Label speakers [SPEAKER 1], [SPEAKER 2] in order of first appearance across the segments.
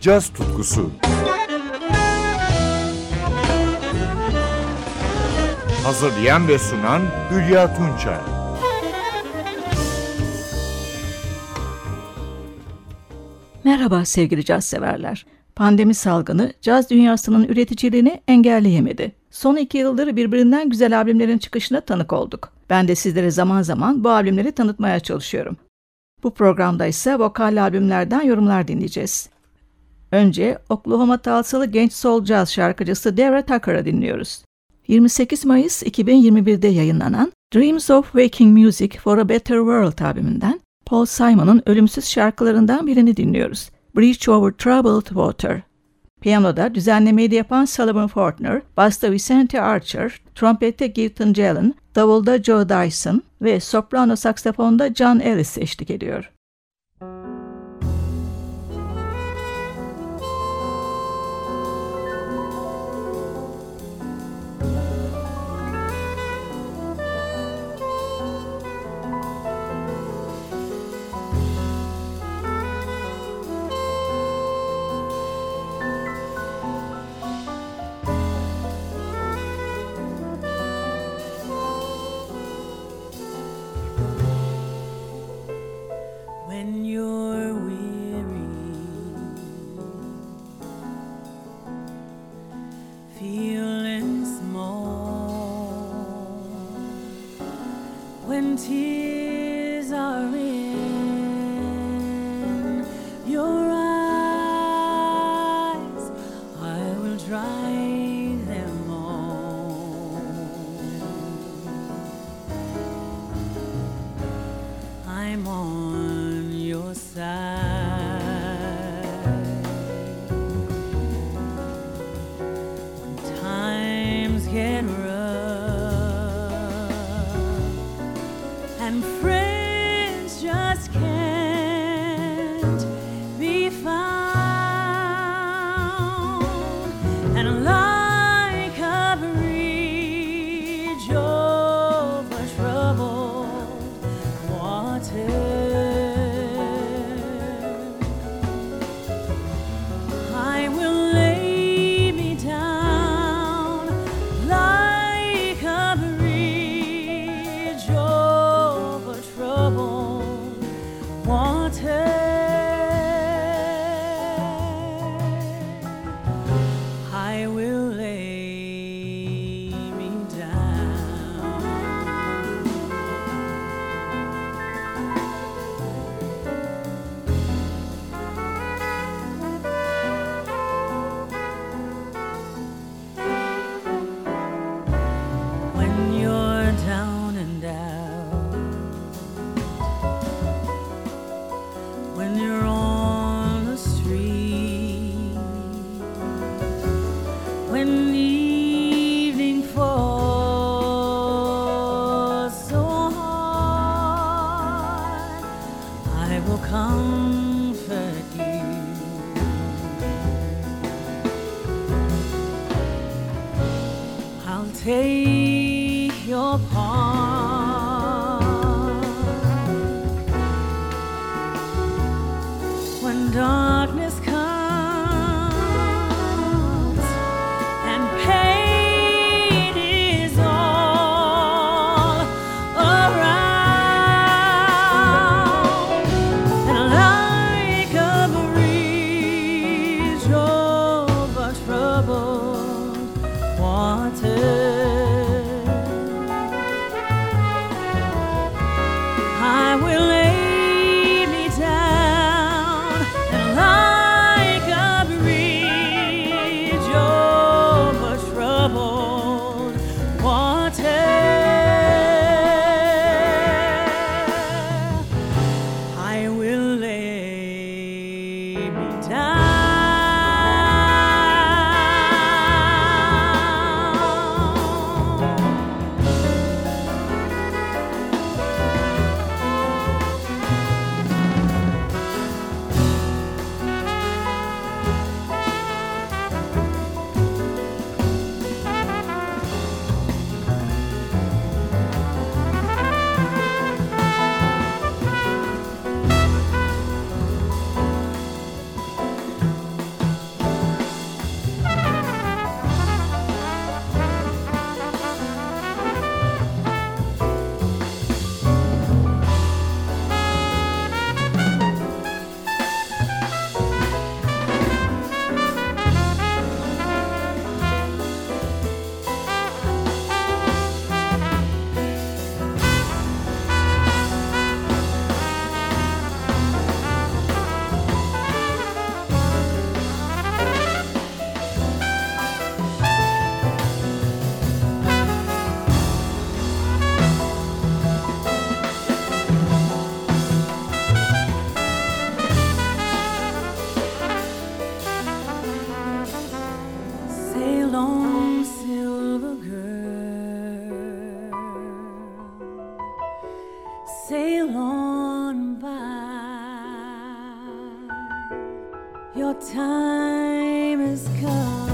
[SPEAKER 1] caz tutkusu. Hazırlayan ve sunan Hülya Tunçay.
[SPEAKER 2] Merhaba sevgili caz severler. Pandemi salgını caz dünyasının üreticiliğini engelleyemedi. Son iki yıldır birbirinden güzel albümlerin çıkışına tanık olduk. Ben de sizlere zaman zaman bu albümleri tanıtmaya çalışıyorum. Bu programda ise vokal albümlerden yorumlar dinleyeceğiz. Önce Oklahoma Tulsalı genç soul caz şarkıcısı Dara Tucker'ı dinliyoruz. 28 Mayıs 2021'de yayınlanan Dreams of Waking Music for a Better World albümünden Paul Simon'ın ölümsüz şarkılarından birini dinliyoruz. Bridge Over Troubled Water. Piyanoda düzenlemeyi yapan Sullivan Fortner, basta Vicente Archer, trompette Gilton Jalen, davulda Joe Dyson ve soprano saksafonda John Ellis eşlik ediyor. inside. Time has come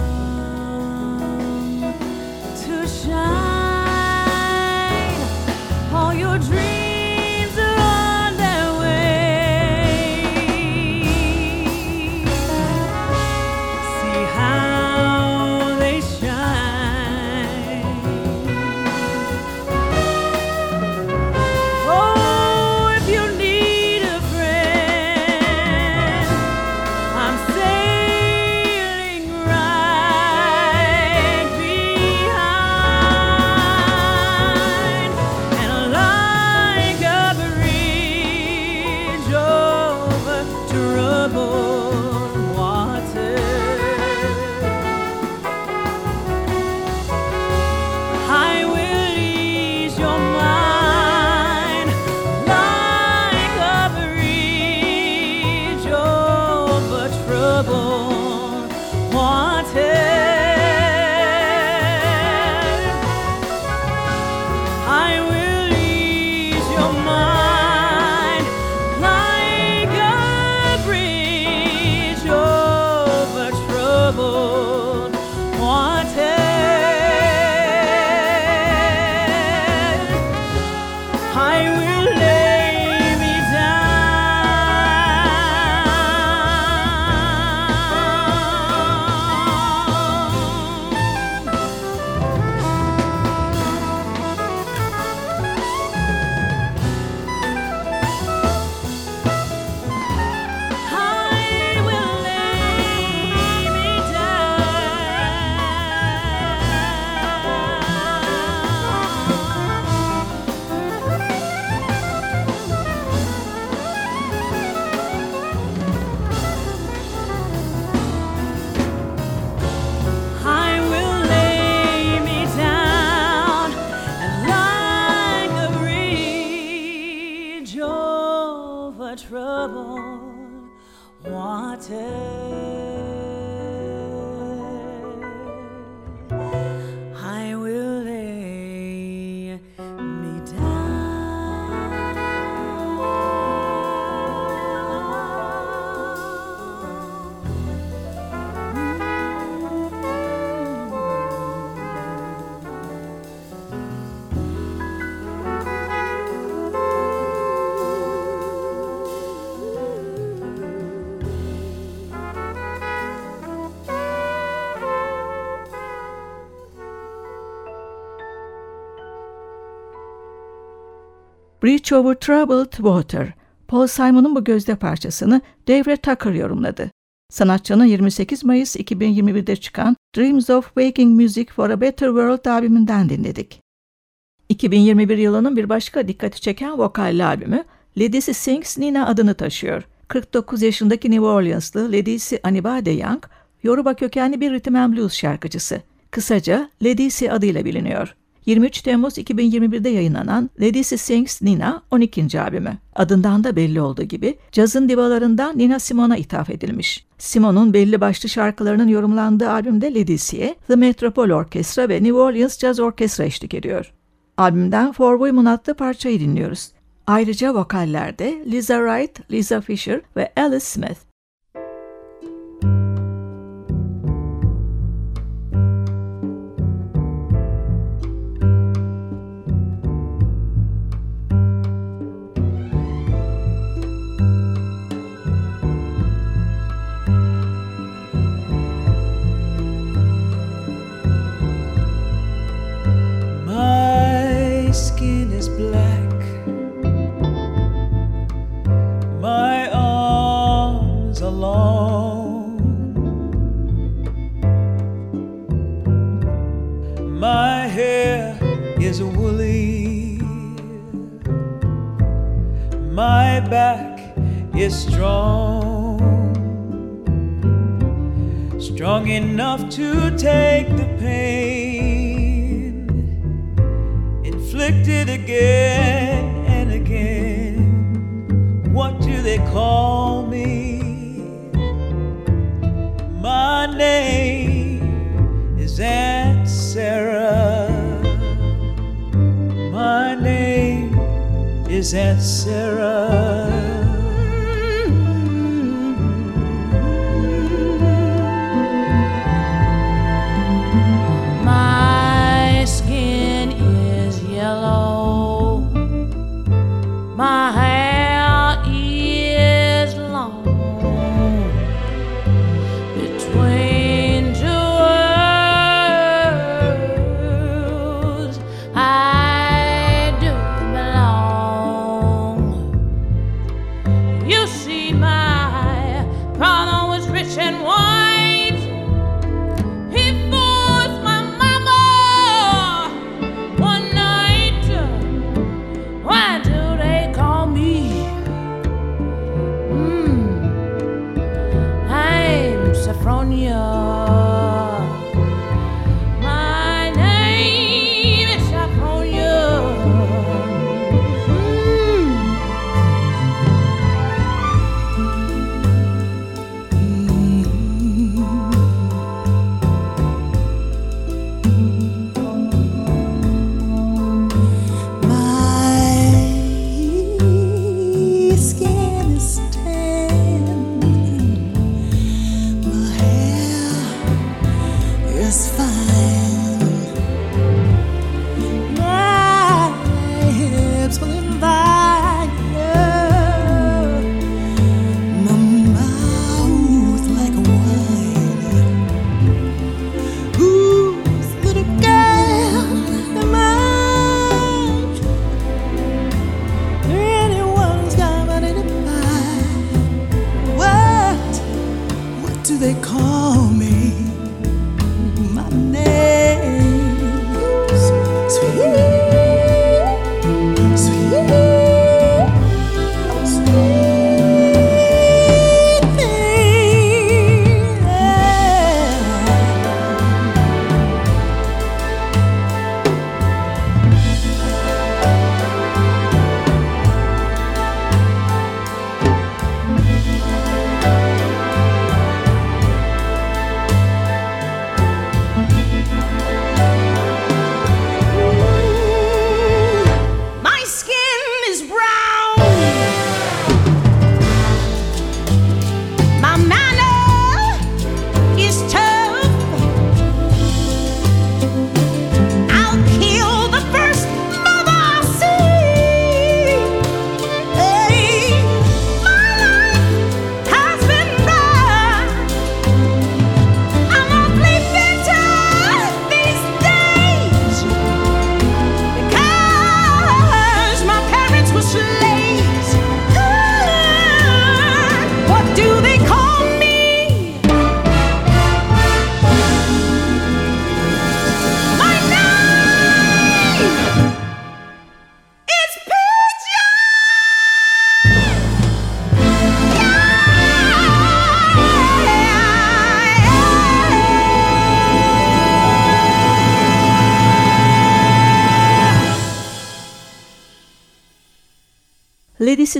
[SPEAKER 2] Bridge Over Troubled Water.
[SPEAKER 3] Paul Simon'un bu gözde parçasını Dave Tucker yorumladı. Sanatçının 28 Mayıs 2021'de çıkan Dreams of Waking Music for a Better World albümünden dinledik. 2021 yılının bir başka dikkati çeken vokalli albümü Ledisi Sings Nina adını taşıyor. 49 yaşındaki New Orleanslı Ledisi Anibade Young, Yoruba kökenli bir rhythm and blues şarkıcısı. Kısaca Ledisi adıyla biliniyor. 23 Temmuz 2021'de yayınlanan Ledisi Sings Nina 12. albümü. Adından da belli olduğu gibi cazın divalarından Nina Simone'a ithaf edilmiş. Simone'un belli başlı şarkılarının yorumlandığı albümde Ledisi'ye The Metropole Orkestra ve New Orleans Jazz Orkestra eşlik ediyor. Albümden For Women adlı parçayı dinliyoruz. Ayrıca vokallerde Lisa Wright, Lisa Fisher ve Alice Smith.
[SPEAKER 2] Is Aunt Sarah.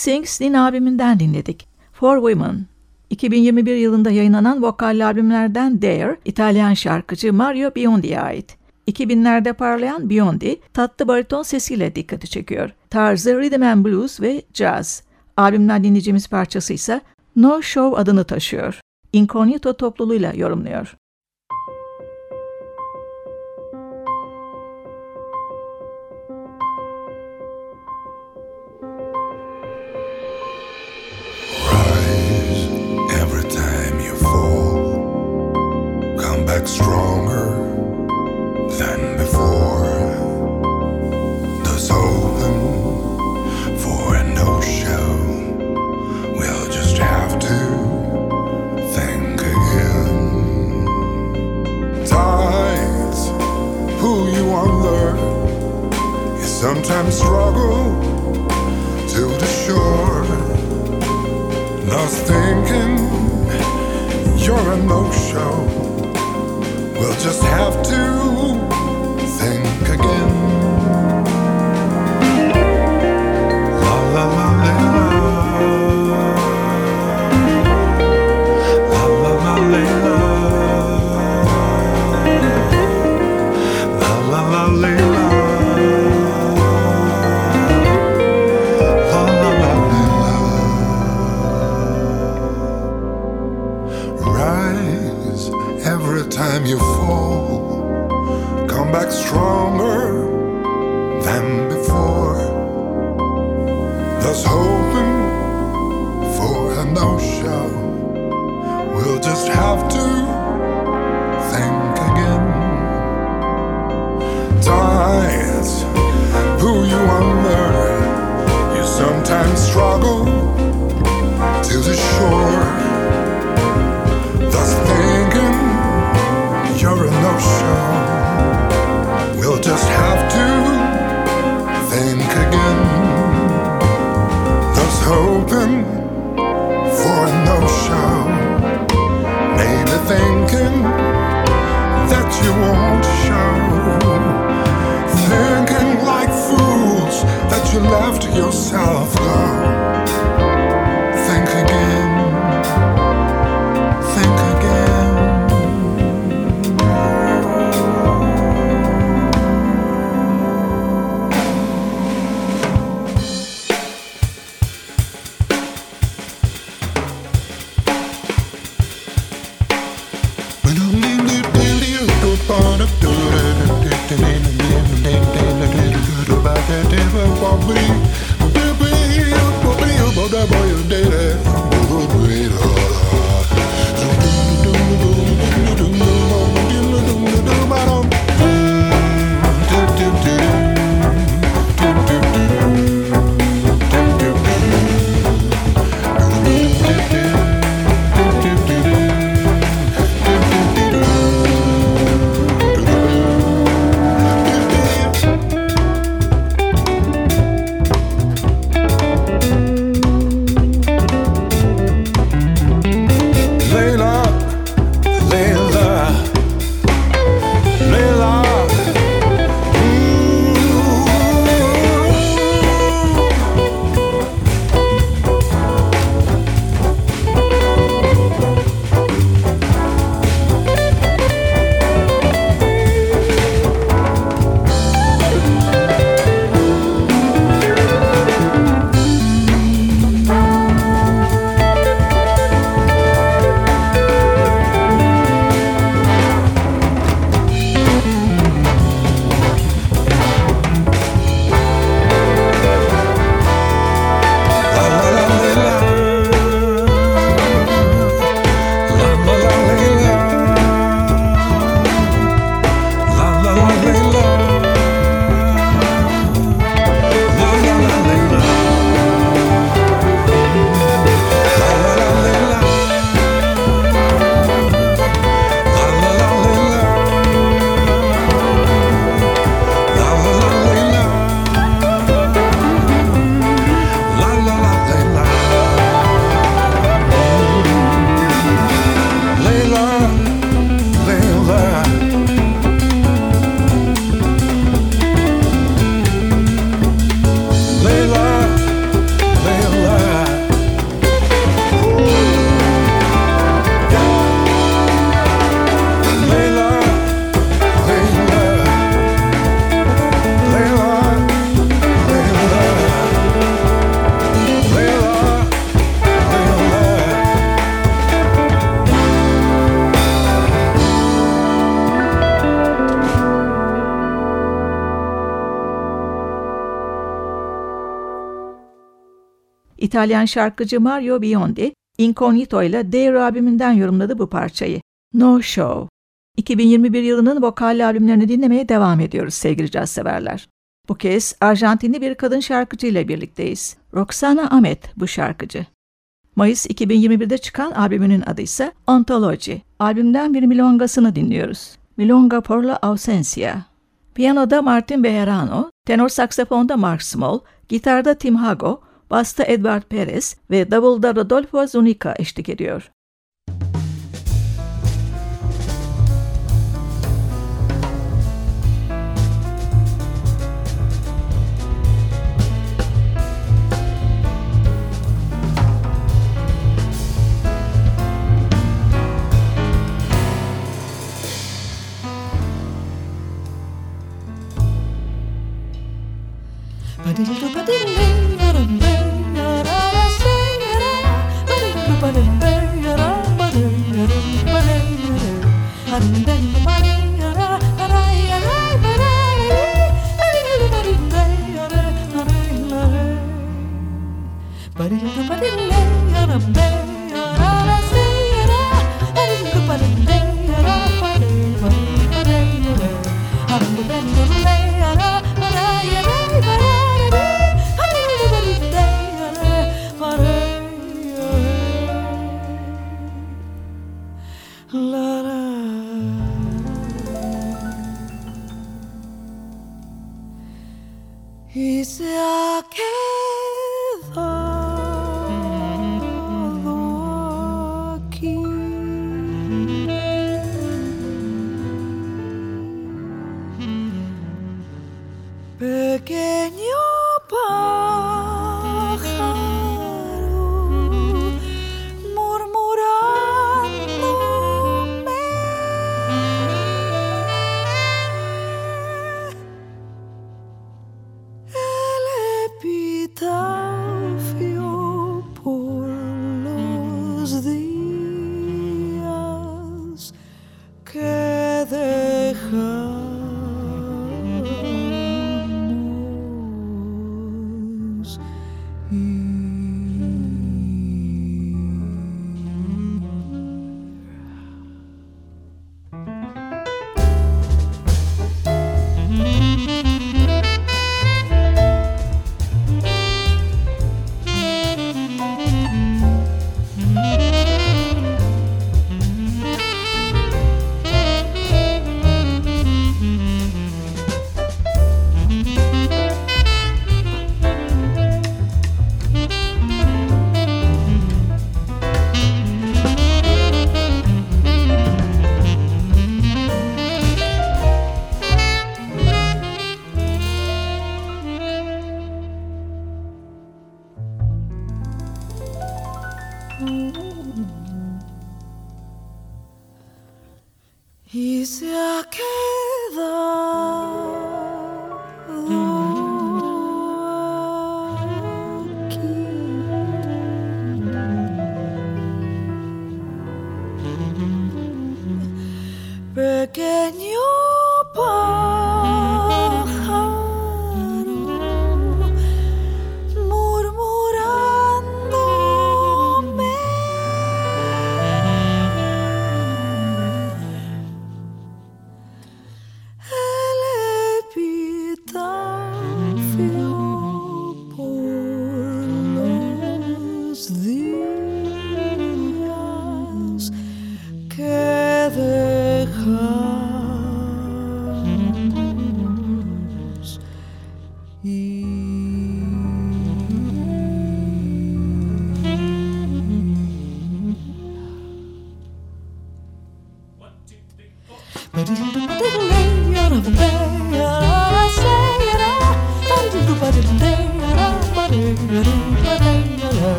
[SPEAKER 4] Sings Lin abiminden dinledik. For Women 2021 yılında yayınlanan vokalli albümlerden Dare, İtalyan şarkıcı Mario Biondi'ye ait. 2000'lerde parlayan Biondi, tatlı bariton sesiyle dikkati çekiyor. Tarzı rhythm and blues ve jazz. Albümden dinleyeceğimiz parçası ise No Show adını taşıyor. Incognito topluluğuyla yorumluyor. yourself, girl.
[SPEAKER 3] İtalyan şarkıcı Mario Biondi, Incognito ile Dare albümünden yorumladı bu parçayı. No Show. 2021 yılının vokal albümlerini dinlemeye devam ediyoruz sevgili caz severler. Bu kez Arjantinli bir kadın şarkıcı ile birlikteyiz. Roxana Ahmet bu şarkıcı. Mayıs 2021'de çıkan albümünün adı ise Ontology. Albümden bir milongasını dinliyoruz. Milonga por la ausencia. Piyanoda Martin Bejarano, tenor saksafonda Mark Small, gitarda Tim Hago, basta Edward Perez ve davulda Rodolfo Zunica eşlik ediyor.
[SPEAKER 5] கண்ட Pequeño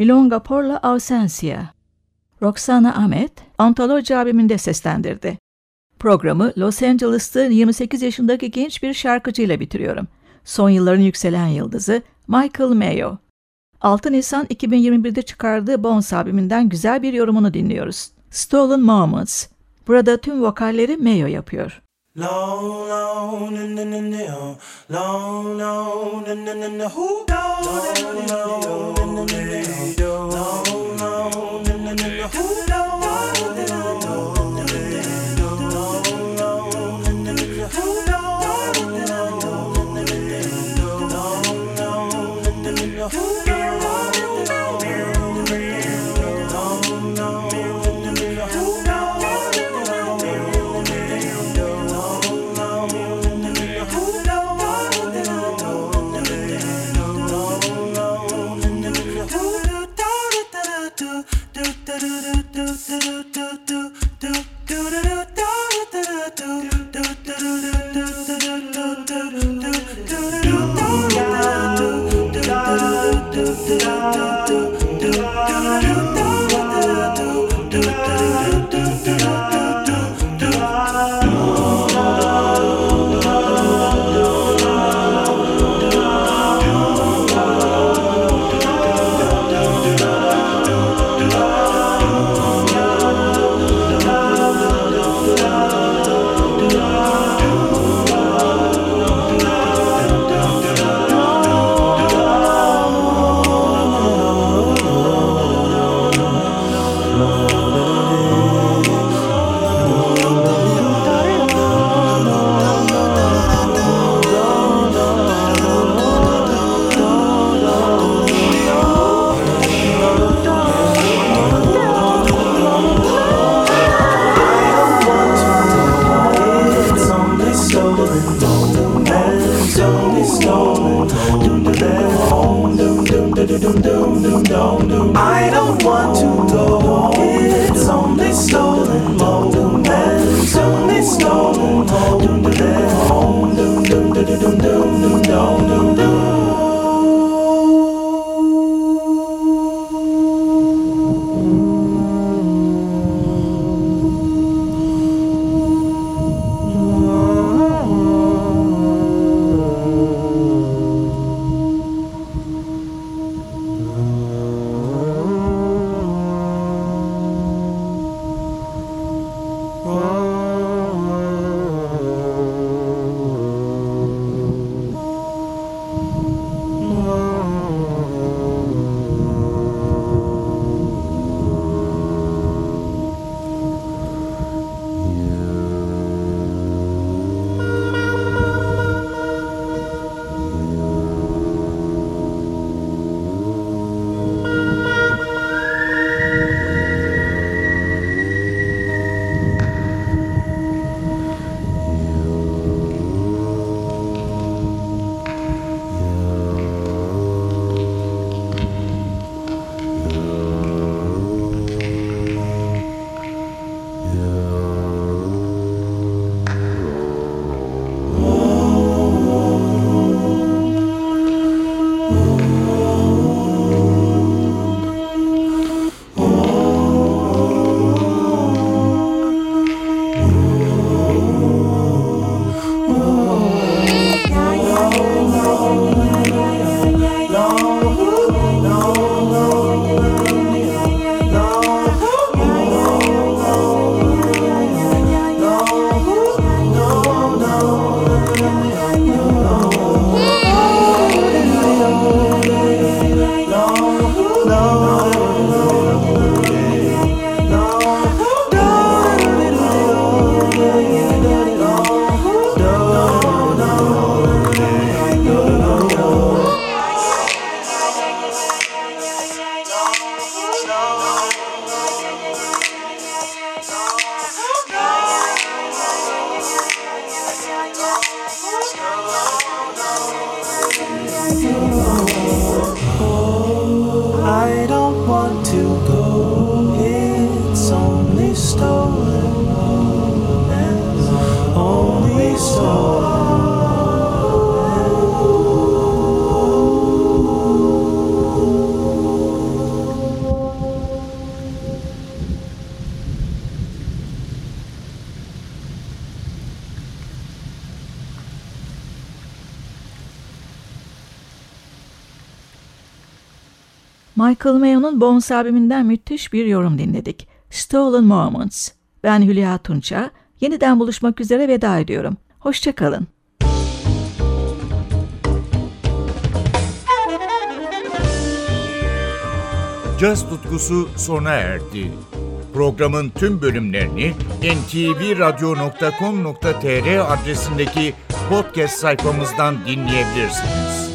[SPEAKER 3] Milonga por la ausencia. Roxana Ahmet, Antoloji albümünde seslendirdi. Programı Los Angeles'ta 28 yaşındaki genç bir şarkıcıyla bitiriyorum. Son yılların yükselen yıldızı Michael Mayo. 6 Nisan 2021'de çıkardığı Bones albümünden güzel bir yorumunu dinliyoruz. Stolen Moments. Burada tüm vokalleri Mayo yapıyor.
[SPEAKER 6] Long, long, na na na na, long, long, na na na na, who? Long, long, na na na na, long. Whoa.
[SPEAKER 3] Michael Mayo'nun Bones albümünden müthiş bir yorum dinledik. Stolen Moments. Ben Hülya Tunça. Yeniden buluşmak üzere veda ediyorum. Hoşçakalın.
[SPEAKER 1] Caz tutkusu sona erdi. Programın tüm bölümlerini ntvradio.com.tr adresindeki podcast sayfamızdan dinleyebilirsiniz.